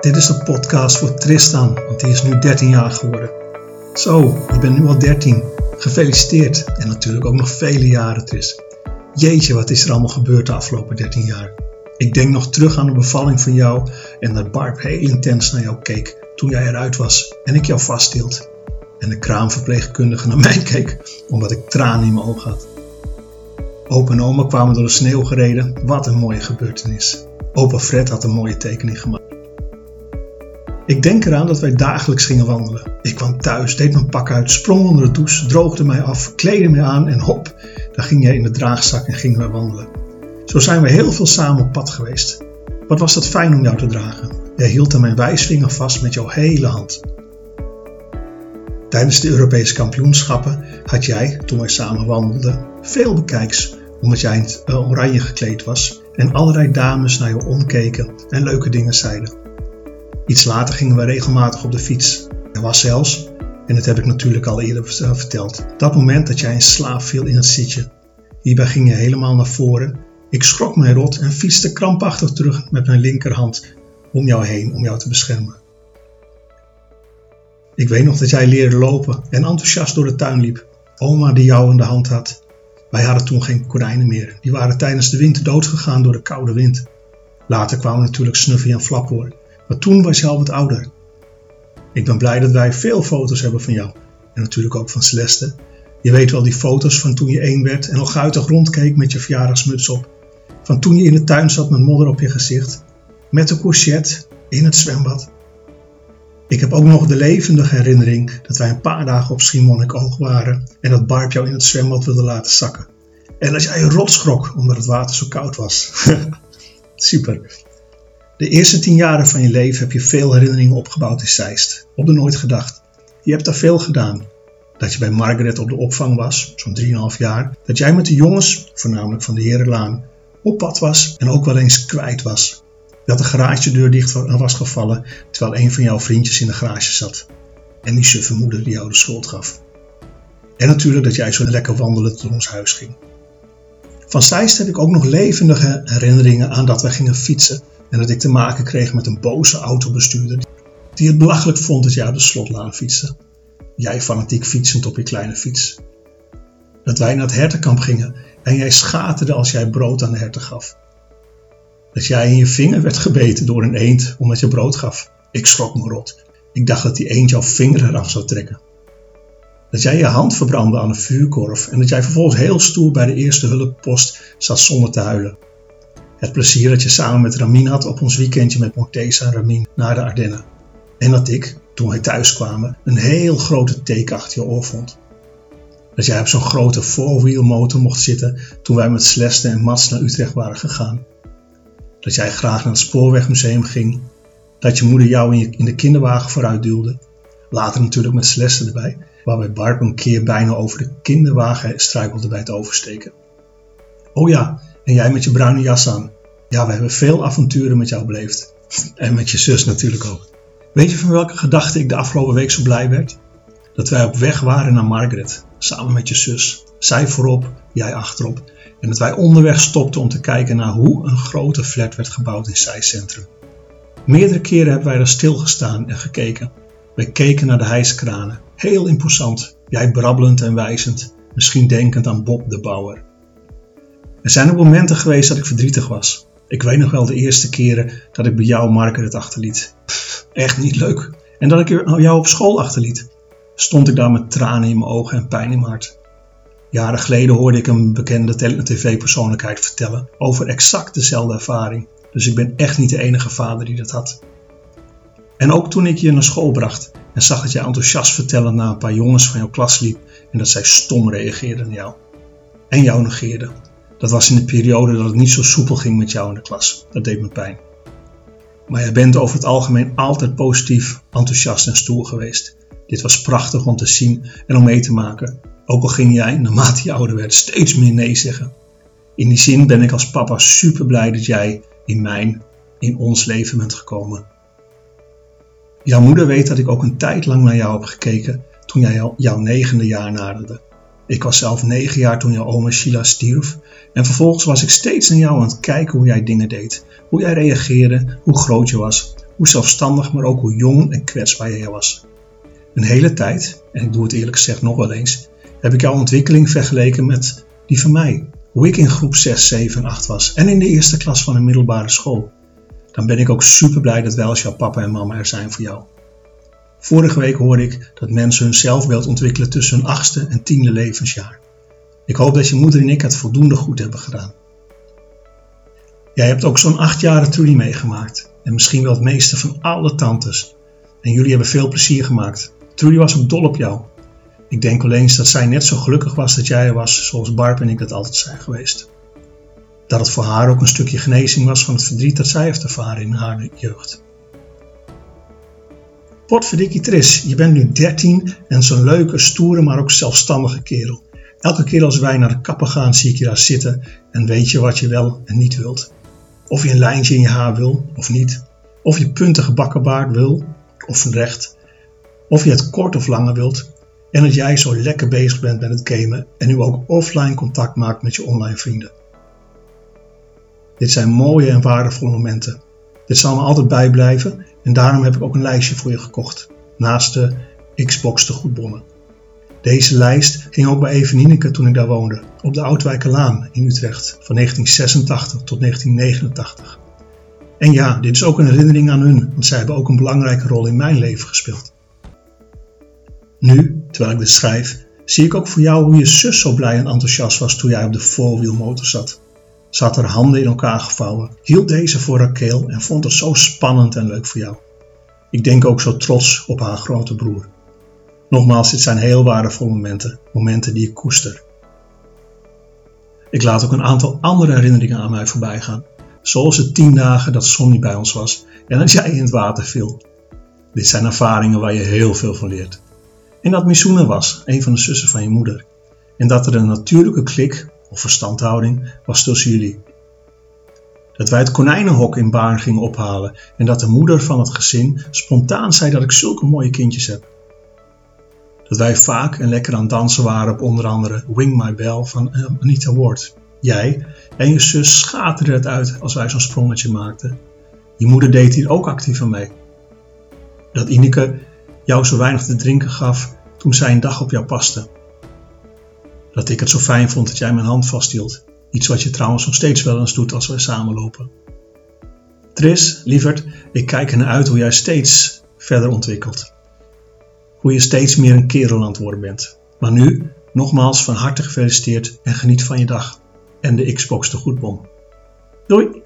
Dit is de podcast voor Tristan, want hij is nu 13 jaar geworden. Zo, je bent nu al 13. Gefeliciteerd. En natuurlijk ook nog vele jaren, Tris. Jeetje, wat is er allemaal gebeurd de afgelopen 13 jaar. Ik denk nog terug aan de bevalling van jou en dat Barb heel intens naar jou keek toen jij eruit was en ik jou vasthield. En de kraamverpleegkundige naar mij keek omdat ik tranen in mijn ogen had. Opa en oma kwamen door de sneeuw gereden. Wat een mooie gebeurtenis. Opa Fred had een mooie tekening gemaakt. Ik denk eraan dat wij dagelijks gingen wandelen. Ik kwam thuis, deed mijn pak uit, sprong onder de douche, droogde mij af, kleedde me aan en hop, daar ging jij in de draagzak en gingen wij wandelen. Zo zijn we heel veel samen op pad geweest. Wat was dat fijn om jou te dragen. Jij hield aan mijn wijsvinger vast met jouw hele hand. Tijdens de Europese kampioenschappen had jij, toen wij samen wandelden, veel bekijks, omdat jij in eh, oranje gekleed was en allerlei dames naar je omkeken en leuke dingen zeiden. Iets later gingen we regelmatig op de fiets. Er was zelfs, en dat heb ik natuurlijk al eerder eh, verteld, dat moment dat jij in slaap viel in het zitje. Hierbij ging je helemaal naar voren. Ik schrok mij rot en fietste krampachtig terug met mijn linkerhand om jou heen om jou te beschermen. Ik weet nog dat jij leerde lopen en enthousiast door de tuin liep. Oma die jou in de hand had. Wij hadden toen geen konijnen meer. Die waren tijdens de winter doodgegaan door de koude wind. Later kwamen natuurlijk Snuffy en Flaphoor. Maar toen was je al wat ouder. Ik ben blij dat wij veel foto's hebben van jou. En natuurlijk ook van Celeste. Je weet wel die foto's van toen je één werd en al guitig rondkeek met je verjaardagsmuts op. Van toen je in de tuin zat met modder op je gezicht. Met de courgette in het zwembad. Ik heb ook nog de levendige herinnering dat wij een paar dagen op Schiermonnikoog waren en dat Barb jou in het zwembad wilde laten zakken. En dat jij rot schrok omdat het water zo koud was. Super. De eerste tien jaren van je leven heb je veel herinneringen opgebouwd in Zeist. Op de nooit gedacht. Je hebt daar veel gedaan. Dat je bij Margaret op de opvang was, zo'n 3,5 jaar. Dat jij met de jongens, voornamelijk van de Herenlaan, op pad was en ook wel eens kwijt was. Dat de garagedeur dicht was gevallen terwijl een van jouw vriendjes in de garage zat. En die suffe moeder die jou de schuld gaf. En natuurlijk dat jij zo lekker wandelen door ons huis ging. Van Zeist heb ik ook nog levendige herinneringen aan dat wij gingen fietsen en dat ik te maken kreeg met een boze autobestuurder die het belachelijk vond dat jij op de slotlaan fietste. Jij fanatiek fietsend op je kleine fiets. Dat wij naar het hertenkamp gingen en jij schaterde als jij brood aan de herten gaf. Dat jij in je vinger werd gebeten door een eend omdat je brood gaf. Ik schrok me rot. Ik dacht dat die eend jouw vinger eraf zou trekken. Dat jij je hand verbrandde aan een vuurkorf en dat jij vervolgens heel stoer bij de eerste hulppost zat zonder te huilen. Het plezier dat je samen met Ramin had op ons weekendje met Morteza en Ramin naar de Ardennen. En dat ik, toen wij thuis kwamen, een heel grote teken achter je oor vond. Dat jij op zo'n grote four-wheel mocht zitten toen wij met Celeste en Mats naar Utrecht waren gegaan. Dat jij graag naar het Spoorwegmuseum ging. Dat je moeder jou in, in de kinderwagen vooruit duwde. Later natuurlijk met Celeste erbij, waarbij Barb een keer bijna over de kinderwagen struikelde bij het oversteken. Oh ja, en jij met je bruine jas aan. Ja, we hebben veel avonturen met jou beleefd. En met je zus natuurlijk ook. Weet je van welke gedachte ik de afgelopen week zo blij werd? Dat wij op weg waren naar Margaret, samen met je zus. Zij voorop, jij achterop. En dat wij onderweg stopten om te kijken naar hoe een grote flat werd gebouwd in Zijcentrum. Meerdere keren hebben wij daar stilgestaan en gekeken. Wij keken naar de hijskranen. Heel imposant. Jij brabbelend en wijzend. Misschien denkend aan Bob de Bouwer. Er zijn ook momenten geweest dat ik verdrietig was. Ik weet nog wel de eerste keren dat ik bij jou Margaret achterliet. echt niet leuk. En dat ik jou op school achterliet. Stond ik daar met tranen in mijn ogen en pijn in mijn hart. Jaren geleden hoorde ik een bekende tv-persoonlijkheid vertellen over exact dezelfde ervaring. Dus ik ben echt niet de enige vader die dat had. En ook toen ik je naar school bracht en zag dat jij enthousiast vertellen naar een paar jongens van jouw klas liep en dat zij stom reageerden naar jou. En jou negeerden. Dat was in de periode dat het niet zo soepel ging met jou in de klas. Dat deed me pijn. Maar jij bent over het algemeen altijd positief, enthousiast en stoer geweest. Dit was prachtig om te zien en om mee te maken. Ook al ging jij, naarmate je ouder werd, steeds meer nee zeggen. In die zin ben ik als papa super blij dat jij in mijn, in ons leven bent gekomen. Jouw moeder weet dat ik ook een tijd lang naar jou heb gekeken toen jij jouw negende jaar naderde. Ik was zelf negen jaar toen jouw oma Sheila stierf en vervolgens was ik steeds naar jou aan het kijken hoe jij dingen deed, hoe jij reageerde, hoe groot je was, hoe zelfstandig, maar ook hoe jong en kwetsbaar jij was. Een hele tijd, en ik doe het eerlijk gezegd nog wel eens, heb ik jouw ontwikkeling vergeleken met die van mij. Hoe ik in groep 6, 7 en 8 was en in de eerste klas van een middelbare school. Dan ben ik ook super blij dat wij als jouw papa en mama er zijn voor jou. Vorige week hoorde ik dat mensen hun zelfbeeld ontwikkelen tussen hun achtste en tiende levensjaar. Ik hoop dat je moeder en ik het voldoende goed hebben gedaan. Jij hebt ook zo'n achtjarige Trudy meegemaakt en misschien wel het meeste van alle tantes. En jullie hebben veel plezier gemaakt. Trudy was ook dol op jou. Ik denk wel eens dat zij net zo gelukkig was dat jij er was zoals Barb en ik dat altijd zijn geweest. Dat het voor haar ook een stukje genezing was van het verdriet dat zij heeft ervaren in haar jeugd. Potverdikkie Tris, je bent nu 13 en zo'n leuke, stoere, maar ook zelfstandige kerel. Elke keer als wij naar de kapper gaan, zie ik je daar zitten en weet je wat je wel en niet wilt. Of je een lijntje in je haar wil of niet. Of je puntige bakkenbaard wil of recht. Of je het kort of langer wilt. En dat jij zo lekker bezig bent met het gamen en nu ook offline contact maakt met je online vrienden. Dit zijn mooie en waardevolle momenten. Dit zal me altijd bijblijven en daarom heb ik ook een lijstje voor je gekocht. Naast de Xbox de goedbonnen. Deze lijst ging ook bij Evenineke toen ik daar woonde, op de Oudwijkerlaan in Utrecht, van 1986 tot 1989. En ja, dit is ook een herinnering aan hun, want zij hebben ook een belangrijke rol in mijn leven gespeeld. Nu, terwijl ik dit schrijf, zie ik ook voor jou hoe je zus zo blij en enthousiast was toen jij op de voorwielmotor zat. Ze had haar handen in elkaar gevouwen, hield deze voor haar keel en vond het zo spannend en leuk voor jou. Ik denk ook zo trots op haar grote broer. Nogmaals, dit zijn heel waardevolle momenten, momenten die ik koester. Ik laat ook een aantal andere herinneringen aan mij voorbij gaan, zoals de tien dagen dat Sonny bij ons was en dat jij in het water viel. Dit zijn ervaringen waar je heel veel van leert. En dat Misuna was, een van de zussen van je moeder. En dat er een natuurlijke klik of verstandhouding was tussen jullie. Dat wij het konijnenhok in Baarn gingen ophalen en dat de moeder van het gezin spontaan zei dat ik zulke mooie kindjes heb dat wij vaak en lekker aan het dansen waren op onder andere Wing My Bell van eh, Anita Ward. Jij en je zus schaterden het uit als wij zo'n sprongetje maakten. Je moeder deed hier ook actief aan mee. Dat Ineke jou zo weinig te drinken gaf toen zij een dag op jou paste. Dat ik het zo fijn vond dat jij mijn hand vasthield. Iets wat je trouwens nog steeds wel eens doet als wij samenlopen. Tris, lieverd, ik kijk ernaar uit hoe jij steeds verder ontwikkelt hoe je steeds meer een kerel worden bent. Maar nu, nogmaals van harte gefeliciteerd en geniet van je dag. En de Xbox de goedbom. Doei!